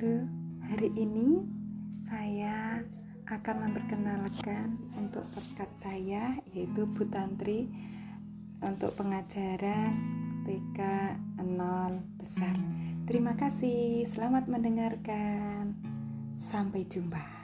Halo, hari ini saya akan memperkenalkan untuk podcast saya yaitu Bu Tantri untuk pengajaran TK 0 besar. Terima kasih, selamat mendengarkan. Sampai jumpa.